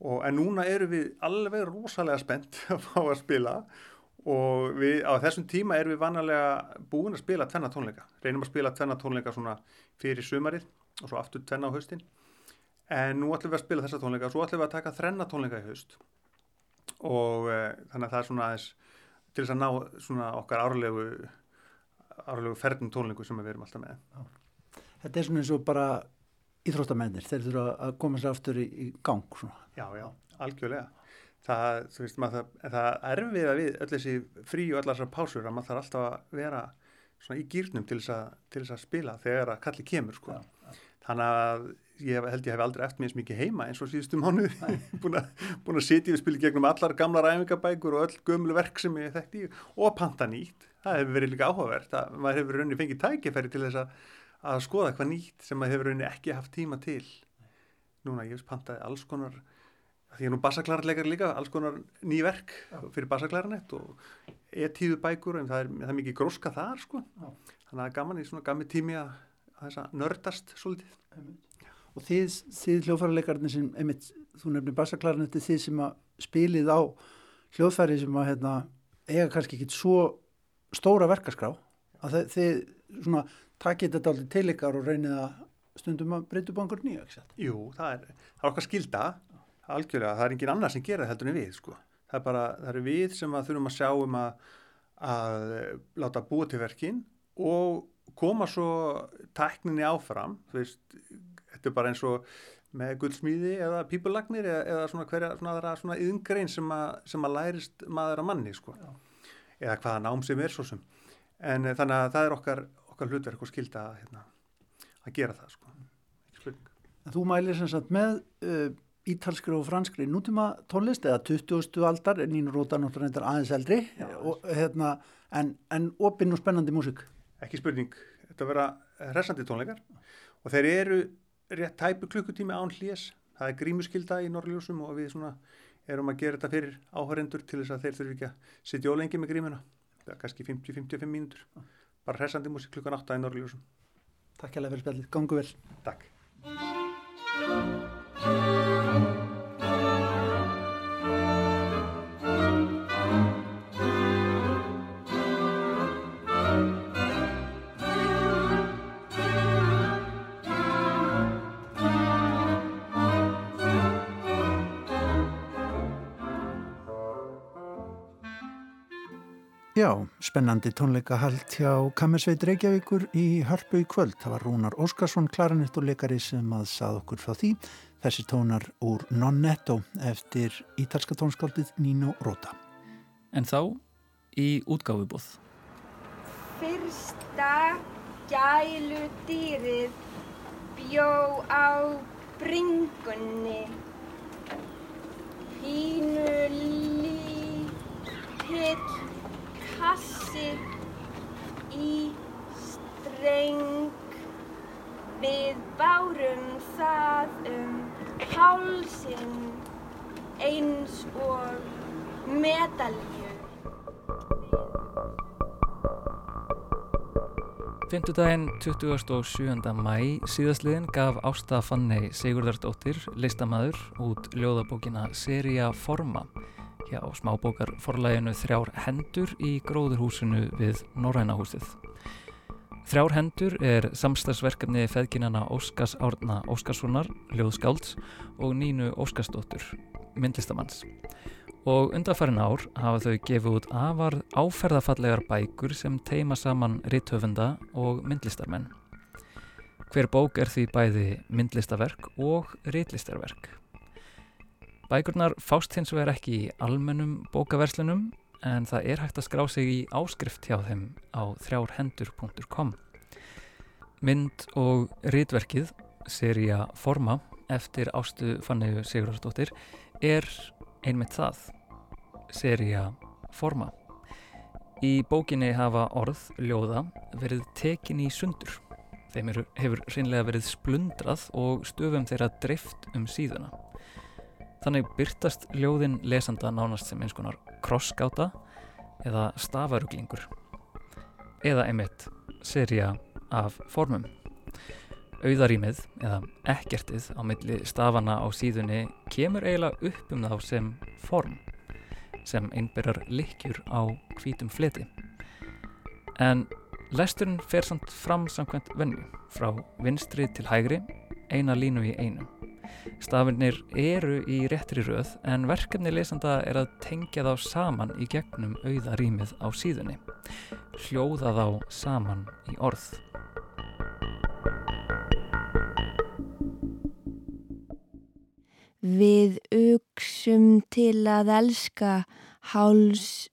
Og, en núna eru við alveg rosalega spennt að fá að spila og við, á þessum tíma erum við vanalega búin að spila tvenna tónleika. Reynum að spila tvenna tónleika svona fyrir sumarið og svo aftur tvenna á haustin. En nú ætlum við að spila þessa tónleika og svo ætlum við að taka þrenna tónleika í haust. Og e, þannig að það er svona aðeins til þess að ná svona okkar árlegu, árlegu ferðin tónleiku sem við erum alltaf með. Þetta er svona eins og bara íþróttamennir, þeir þurfa að koma sér aftur í, í gang svona. Já, já, algjörlega. Það, þú veist, maður, það, það er erfið að við öll þessi frí og allar þessar pásur að maður þarf alltaf að vera svona í gýrnum til þess að, til þess að spila þegar að kalli kemur, sko. Já, já. Þannig að ég held ég hef aldrei eftir mér mikið heima eins og síðustu mánuð búin að sitja við spili gegnum allar gamla ræfingabækur og öll gömlu verk sem ég þekkti og panta nýtt. Það hefur verið líka áhugavert að maður hefur rauninni fengið tækifæri til þess að að skoða eitthvað nýtt sem maður hefur rauninni ekki haft tíma til núna ég pantaði alls konar því ég er nú bassaklarleikar líka alls konar ný verk Já. fyrir bassaklarnett og e-tíðu bækur en það er, það er mikið gróska þar sko Já. þannig að er gaman í svona gami tími að, að þess að nördast svolítið og þið, þið hljóðfærarleikarnir sem einmitt, þú nefnir bassaklarnetti þið sem að spilið á hljóðfæri sem að hérna, eiga kannski ekki svo stóra verkaskrá að þið, þið svona takkið þetta allir til ykkar og reynið að stundum að breyta upp einhver nýja, ekki sætt? Jú, það er, það er okkar skilda, algjörlega, það er engin annar sem gera heldur en við, sko. Það er bara, það er við sem að þurfum að sjá um að, að láta búa til verkin og koma svo tækninni áfram, þú veist, þetta er bara eins og með guldsmíði eða pípulagnir eða, eða svona hverja svona aðra svona yðngrein sem, sem að lærist maður að manni, sko. Já. Eða hvaða nám sem er svo sem. En þannig að það er okkar, okkar hlutverk og skilda að, hérna, að gera það sko. Þú mælir sem sagt með uh, ítalskri og franskri nútíma tónlist eða 20. aldar en Nínu Róta náttúrulega aðeins eldri Já, og, hérna, en, en opinn og spennandi músik. Ekki spurning, þetta vera resandi tónleikar og þeir eru rétt tæpu klukkutími án hlýjas, það er grímuskylda í Norrljósum og við svona erum að gera þetta fyrir áhörendur til þess að þeir þurfi ekki að sitja ólengi með grímuna, það er kannski 50-55 mínútur bara hressandi músik klukkan 8 í Norrljósum Takk hjá fyrir spjallið, gangu vel. Takk Já, spennandi tónleika hald hjá Kammersveit Reykjavíkur í Hörpu í kvöld. Það var Rúnar Óskarsson, klaranett og leikari sem að sað okkur frá því. Þessi tónar úr Non-Netto eftir ítalska tónskáldið Nino Rota. En þá í útgáfubóð. Fyrsta gælu dýrið bjó á bringunni. Pínu lítill kassi í streng við bárum það um hálsin eins og medalju Fymtudaginn 27. mæ síðastliðin gaf Ásta Fanney Sigurðardóttir listamæður út ljóðabókina Seria Forma hjá smábókarforlæginu Þrjár hendur í gróðurhúsinu við Norrænahúsið. Þrjár hendur er samstagsverkefni feðginana Óskars Árna Óskarssonar, ljóðskálds og Nínu Óskarsdóttur, myndlistamanns. Og undarfærin ár hafa þau gefið út afar áferðafallegar bækur sem teima saman rittöfunda og myndlistarmenn. Hver bók er því bæði myndlistaverk og ritlistarverk. Bækurnar fást hins vegar ekki í almennum bókaverslunum en það er hægt að skrá sig í áskrift hjá þeim á þrjárhendur.com. Mynd og rítverkið, seria Forma, eftir ástu Fannegu Sigurðarsdóttir, er einmitt það, seria Forma. Í bókinni hafa orð, ljóða, verið tekin í sundur. Þeim hefur reynlega verið splundrað og stöfum þeirra drift um síðuna. Þannig byrtast ljóðin lesanda nánast sem eins konar krossgáta eða stafaruglingur eða einmitt seria af formum. Auðarýmið eða ekkertið á milli stafana á síðunni kemur eiginlega upp um þá sem form sem einberjar likjur á hvítum fleti. En lesturinn fer samt fram samkvæmt vennu frá vinstri til hægri, eina línu í einu. Stafinnir eru í réttri röð en verkefni lesanda er að tengja þá saman í gegnum auðarýmið á síðunni. Hljóða þá saman í orð. Við auksum til að elska háls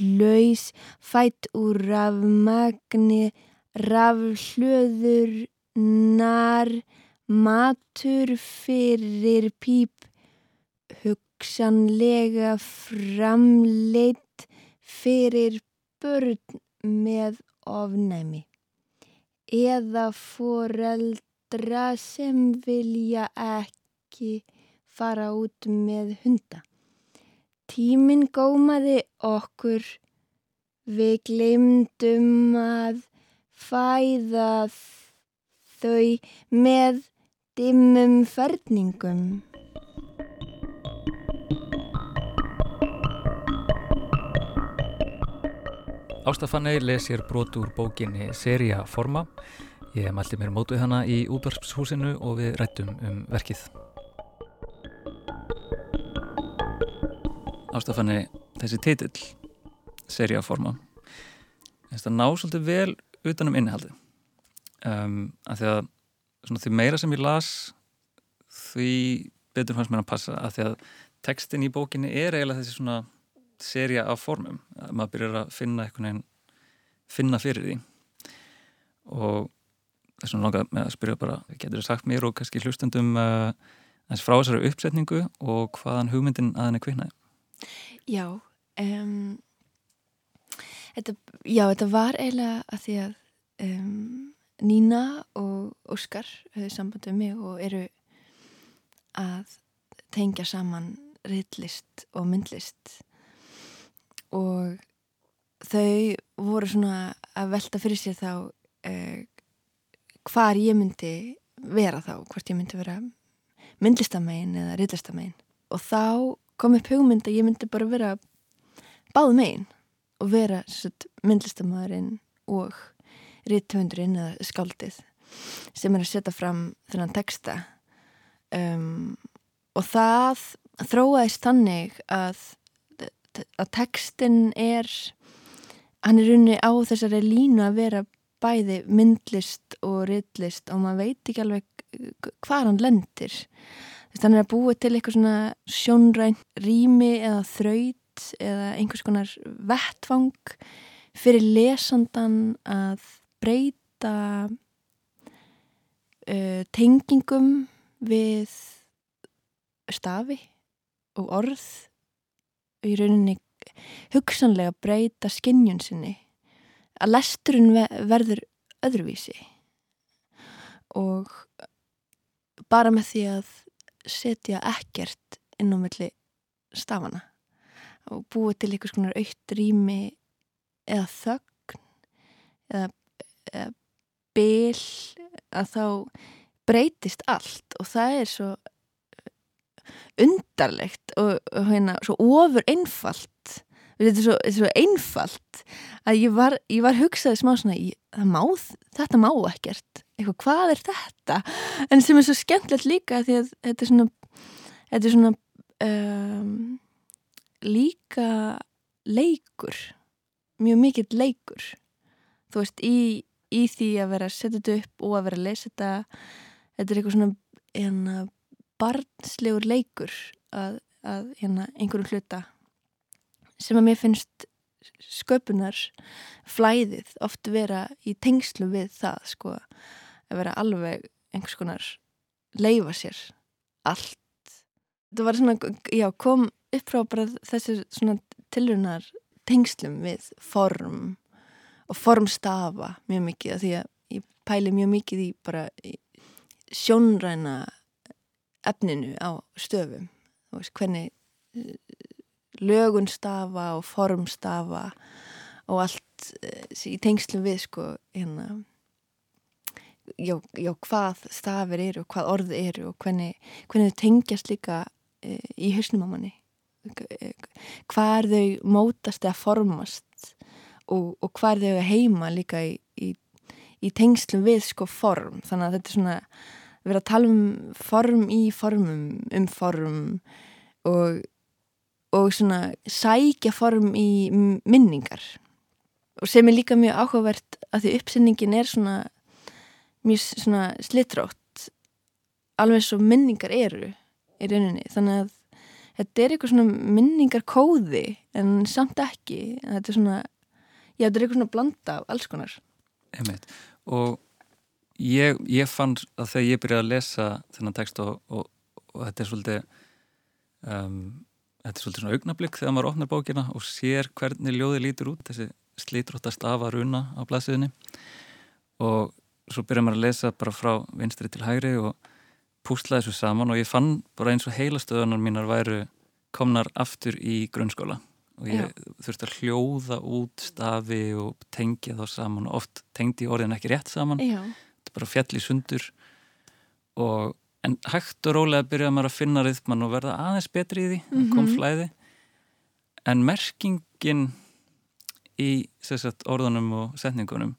laus fætt úr rafmagni rafhlöður nar Matur fyrir píp, hugsanlega framleitt fyrir börn með ofnæmi. Eða foreldra sem vilja ekki fara út með hunda. Tíminn gómaði okkur, við glemdum að fæða þau með dimmum förningum. Ástafannei les ég brot úr bókinni Seria Forma. Ég mælti mér mótuð hana í útvarpshúsinu og við rættum um verkið. Ástafannei, þessi titill, Seria Forma, það ná svolítið vel utanum innihaldið. Um, að því að svona, því meira sem ég las því betur fannst mér að passa að því að tekstin í bókinni er eiginlega þessi svona seria af formum að maður byrjar að finna einhvern veginn finna fyrir því. Og þessum langað með að spyrja bara getur þið sagt mér og kannski hlustundum uh, þess frá þessari uppsetningu og hvaðan hugmyndin að henni kvinnaði Já um, þetta, Já, þetta var eiginlega að því að um, Nína og Óskar höfðu samband um mig og eru að tengja saman rillist og myndlist. Og þau voru svona að velta fyrir sér þá eh, hvar ég myndi vera þá, hvort ég myndi vera myndlistamegin eða rillistamegin og þá kom upp hugmynd að ég myndi bara vera báð megin og vera myndlistamæðurinn og rítvöndurinn eða skáldið sem er að setja fram þennan texta. Um, og það þróaðist þannig að, að textin er hann er runni á þessari línu að vera bæði myndlist og rillist og maður veit ekki alveg hvað hann lendir. Þannig að búa til eitthvað svona sjónræn rými eða þraut eða einhvers konar vettvang fyrir lesandan að breyta uh, tengingum við stafi og orð. Og í rauninni hugsanlega breyta skinnjun sinni. Að lesturinn verður öðruvísi. Og bara með því að setja ekkert inn á milli stafana og búið til einhvers konar aukt rými eða þögn eða, eða bil að þá breytist allt og það er svo undarlegt og, og hérna svo ofur einfalt þetta er svo, svo einfalt að ég var, ég var hugsaði smá svona ég, má, þetta má ekkert. Eitthvað, hvað er þetta? En sem er svo skemmtilegt líka því að þetta er svona þetta er svona um, líka leikur mjög mikill leikur. Þú veist, í, í því að vera að setja þetta upp og að vera að lesa þetta. Þetta er eitthvað svona hérna, barnslegur leikur að, að hérna, einhverju hluta sem að mér finnst sköpunar flæðið oft vera í tengslu við það sko að vera alveg einhvers konar leifa sér allt. Það var svona, já, kom upp frá bara þessi svona tilunar tengslum við form og formstafa mjög mikið því að ég pæli mjög mikið í bara í sjónræna efninu á stöfum. Veist hvernig lögunstafa og formstafa og allt eh, í tengslu við sko hérna já, já hvað stafir eru og hvað orð eru og hvernig, hvernig þau tengjast líka e, í hausnum á manni. Hvað þau mótast eða formast og, og hvað þau heima líka í, í, í tengslum við sko form. Þannig að þetta er svona við erum að tala um form í formum um form og og svona sækja form í minningar. Og sem er líka mjög áhugavert að því uppsendingin er svona mjög svona slitrátt alveg svo minningar eru í rauninni. Þannig að þetta er eitthvað svona minningarkóði en samt ekki. Þetta er svona, já þetta er eitthvað svona blanda af alls konar. Einmitt. og ég, ég fann að þegar ég byrjaði að lesa þennan text og, og, og þetta er svolítið um þetta er svolítið svona augnablík þegar maður opnar bókina og sér hvernig ljóði lítur út þessi slítróttast af að runa á blæsiðinni og svo byrjar maður að lesa bara frá vinstri til hægri og púsla þessu saman og ég fann bara eins og heilastöðunar mínar væru komnar aftur í grunnskóla og ég Já. þurfti að hljóða út stafi og tengja þá saman oft tengdi orðin ekki rétt saman Já. þetta er bara fjall í sundur og en hægt og rólega byrjaði maður að finna rithman og verða aðeins betri í því mm -hmm. kom flæði en merkingin í sagt, orðunum og setningunum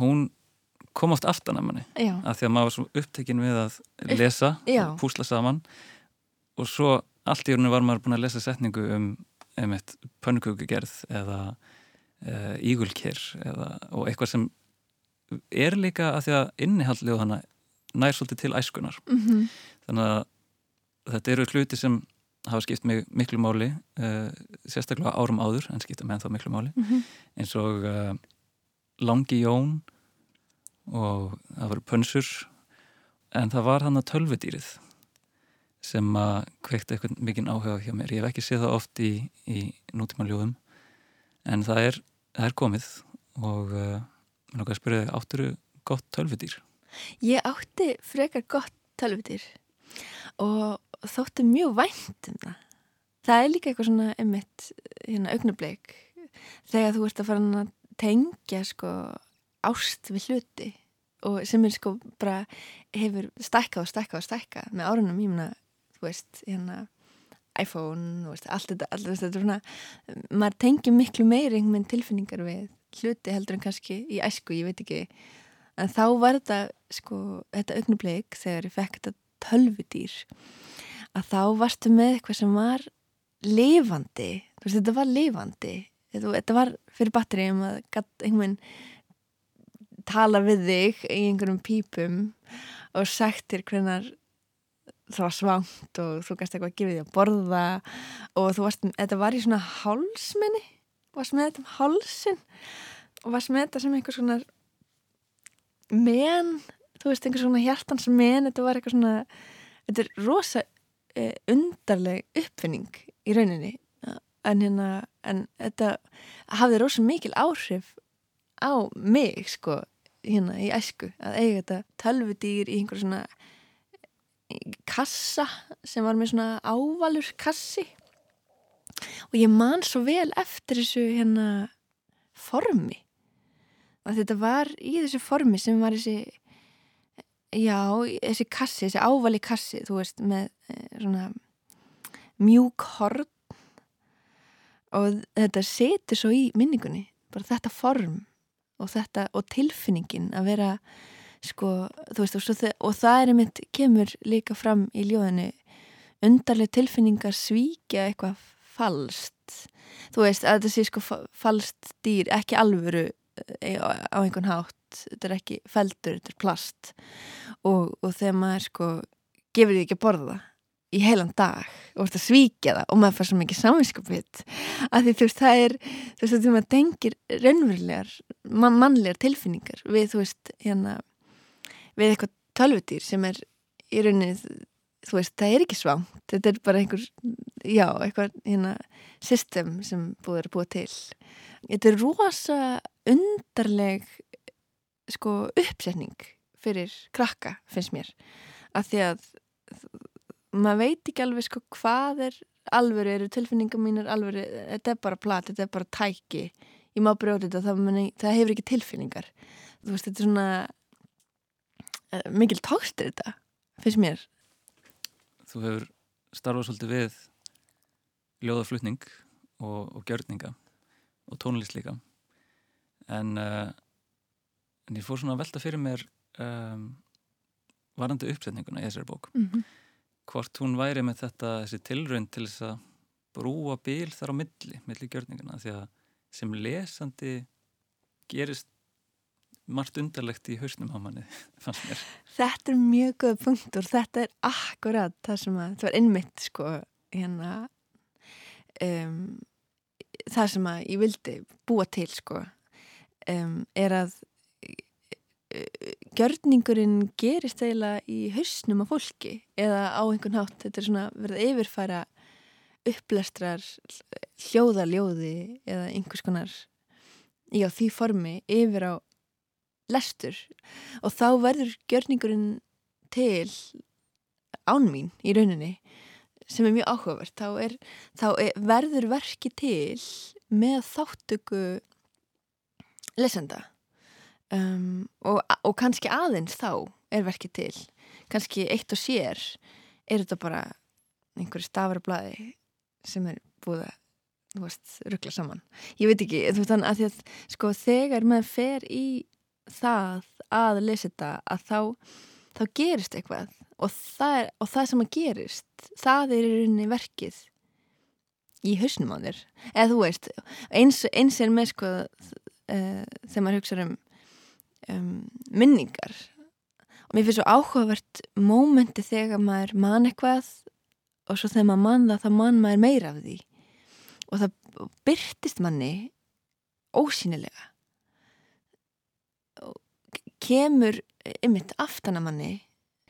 hún kom oft aftan að manni Já. að því að maður var svo upptekinn við að lesa Já. og púsla saman og svo allt í orðinu var maður búin að lesa setningu um einmitt pönnukökugerð eða e, ígulkir eða, og eitthvað sem er líka að því að innihaldlið hana nær svolítið til æskunar mm -hmm. þannig að þetta eru hluti sem hafa skipt mig miklu máli uh, sérstaklega árum áður en skipta með þá miklu máli mm -hmm. eins og uh, Langi Jón og það voru pönsur en það var hann að tölvedýrið sem að kveikta eitthvað mikinn áhuga hjá mér. Ég hef ekki séð það oft í, í nútíma ljóðum en það er, það er komið og uh, mér nokkað að spyrja áttur gott tölvedýr Ég átti frekar gott tölvitir og þótti mjög vænt um það. Það er líka eitthvað svona emitt hérna augnableik þegar þú ert að fara að tengja sko ást við hluti og sem er sko bara hefur stækkað og stækkað og stækkað með árunum ég meina, veist, hérna iPhone, veist, allt þetta, allt þetta svona, maður tengir miklu meiri einhvern veginn tilfinningar við hluti heldur en kannski í æsku, ég veit ekki. En þá var þetta sko, þetta augnubleik þegar ég fekk þetta tölvudýr að þá varstu með eitthvað sem var lifandi, þú veist þetta var lifandi. Þetta var fyrir batterið um að einhvern veginn tala við þig í einhverjum pípum og sagt þér hvernar það var svangt og þú gæst eitthvað að gefa því að borða og þú varst, þetta var í svona hálsminni varst með þetta um hálsin og varst með þetta sem einhvers svona men þú veist, einhvers svona hjartans men þetta var eitthvað svona þetta er rosa eh, undarleg uppfinning í rauninni. En hérna, en þetta hafði rosa mikil áhrif á mig sko hérna í æsku að eiga þetta tölvudýr í einhver svona kassa sem var með svona ávalur kassi. Og ég man svo vel eftir þessu hérna formi. Að þetta var í þessu formi sem var þessi já, þessi kassi, þessi ávali kassi þú veist, með eh, svona mjúk horn. Og þetta setur svo í minningunni bara þetta form og þetta og tilfinningin að vera sko, þú veist, og, og það er einmitt, kemur líka fram í ljóðinu undarlega tilfinningar svíkja eitthvað falst þú veist, að þetta sé sko falst dýr, ekki alvöru eh, á einhvern hátt. Þetta er ekki feldur, þetta er plast. Og, og þegar maður sko gefur því ekki að borða í heilan dag og vorst að svíkja það og maður fær svo mikið saminskapið að því þú veist það er þú veist að því maður dengir raunverulegar man, mannlegar tilfinningar við þú veist hérna við eitthvað tölvutýr sem er í rauninni þú veist það er ekki svánt þetta er bara einhver já eitthvað hérna system sem búið að búa til. Þetta er rosa undarleg sko uppsetning fyrir krakka finnst mér. Að því að maður veit ekki alveg sko hvað er alveg eru tilfinningar mínir alveg, þetta er bara plat, þetta er bara tæki. Ég má brjóta þetta, það, það hefur ekki tilfinningar. Þú veist, þetta er svona mikil tókstur þetta, finnst mér. Þú hefur starfað svolítið við ljóðaflutning og, og gjörninga og tónlist líka. En, uh, en ég fór svona að velta fyrir mér um, varandi uppsetninguna í þessari bók. Mm -hmm hvort hún væri með þetta þessi tilrönd til þess að brúa bíl þar á milli, milli gjörninguna því að sem lesandi gerist margt undarlegt í hausnum á manni fannst mér. Þetta er mjög góð punktur, þetta er akkurat það sem að, það var innmitt sko hérna um, það sem að ég vildi búa til sko um, er að gjörningurinn gerist eiginlega í hausnum af fólki eða á einhvern hátt þetta er svona verið yfirfæra upplestrar hljóðaljóði eða einhvers konar í á því formi yfir á lestur. Og þá verður gjörningurinn til án mín í rauninni sem er mjög áhugavert. Þá, er, þá er, verður verki til með þáttöku lesenda. Um, og, og kannski aðeins þá er verkið til. Kannski eitt og sér er þetta bara einhverju stafarblæði sem er búið að ruggla saman. Ég veit ekki, þú veist þannig að, að sko þegar maður fer í það að lesa þetta að þá, þá gerist eitthvað. Og það, er, og það sem að gerist það er í rauninni verkið í hausnum á þér. Eða þú veist, eins, eins er með sko uh, þegar maður hugsa um um, minningar. Og mér finnst svo áhugavert mómenti þegar maður man eitthvað og svo þegar maður man það þá man maður meira af því. Og það byrtist manni ósýnilega kemur ymitt aftanamanni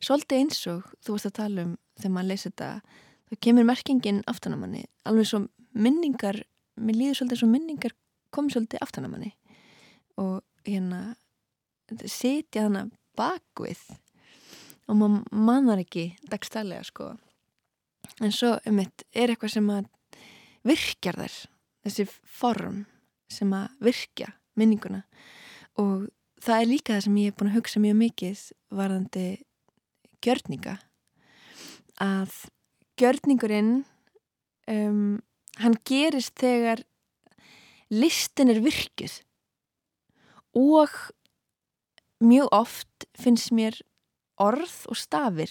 svolítið eins og þú varst að tala um þegar maður leysi þetta þá kemur merkingin aftanamanni alveg svo minningar mér líður svolítið svo minningar komið svolítið aftanamanni og hérna sitja hana bakvið og maður mannar ekki dagstælega sko. En svo eitt er eitthvað sem að virkjar þær þessi form sem að virkja minninguna. Og það er líka það sem ég hef búin að hugsa mjög mikið varðandi gjörninga. Að gjörningurinn um, hann gerist þegar listin er virkið og mjög oft finnst mér orð og stafir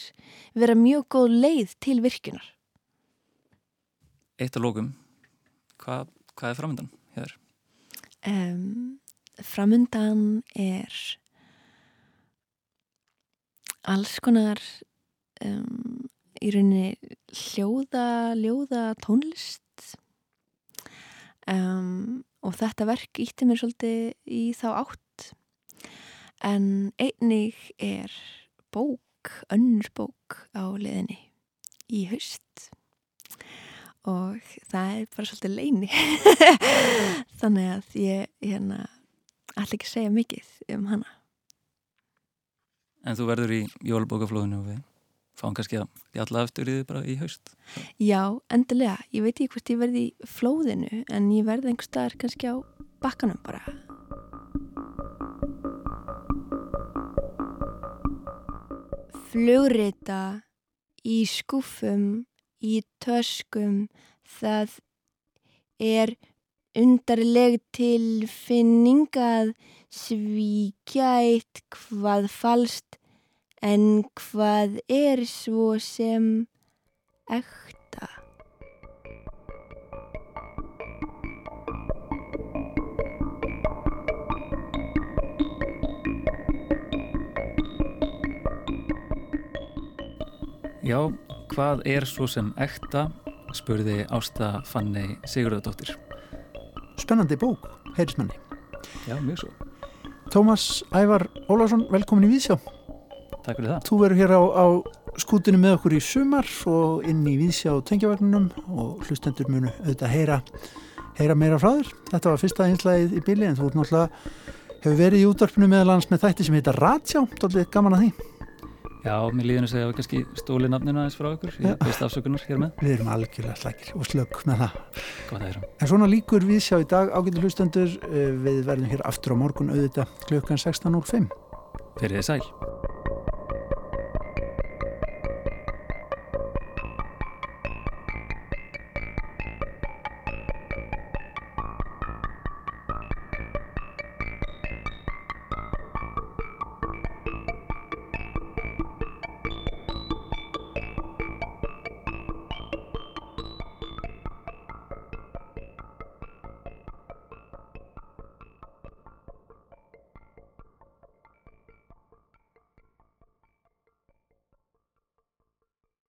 vera mjög góð leið til virkunar. Eitt af lókum, hvað, hvað er framöndan um, framundan er alls konar um, í rauninni hljóða, ljóða tónlist. Um, og þetta verk ítti mér svolítið í þá átt. En einnig er bók, önnur bók á leðinni í haust. Og það er bara svolítið leini þannig að ég hérna ætla ekki segja mikið um hana. En þú verður í jólbókaflóðinu og við fáum kannski að jalla aftur í þið bara í haust. Já, endilega, ég veit ekki hvort ég verði í flóðinu en ég verði einhver staðar kannski á bakkanum bara. Flugrita í skúfum í töskum það er undarleg tilfinning að svíkja eitt hvað falst en hvað er svo sem ekta. Já, hvað er svo sem ekta? spurði Ásta Fanni Sigurðardóttir. Spennandi bók, heyrismanni. Já, mjög svo. Tómas Ævar Ólásson, velkomin í Vísjá. Takk fyrir það. Þú verður hér á, á skútinu með okkur í sumar og inn í Vísjá tengjavagninum og hlustendur munu auðvitað heyra, heyra meira frá þér. Þetta var fyrsta einslæðið í bíli en þú náttúrulega hefur verið í útvarpinu meðalans með þætti sem heita Ratsjá, doldið gaman að því. Já, mér líðinu segja að við kannski stóli nafninu aðeins frá okkur, ég veist afsökunar hér með. Við erum algjörlega slækir og slögg með það. Góð að heyra. En svona líkur við sjá í dag ágættu hlustendur, við verðum hér aftur á morgun auðvitað klukkan 16.05. Fyrir þið sæl.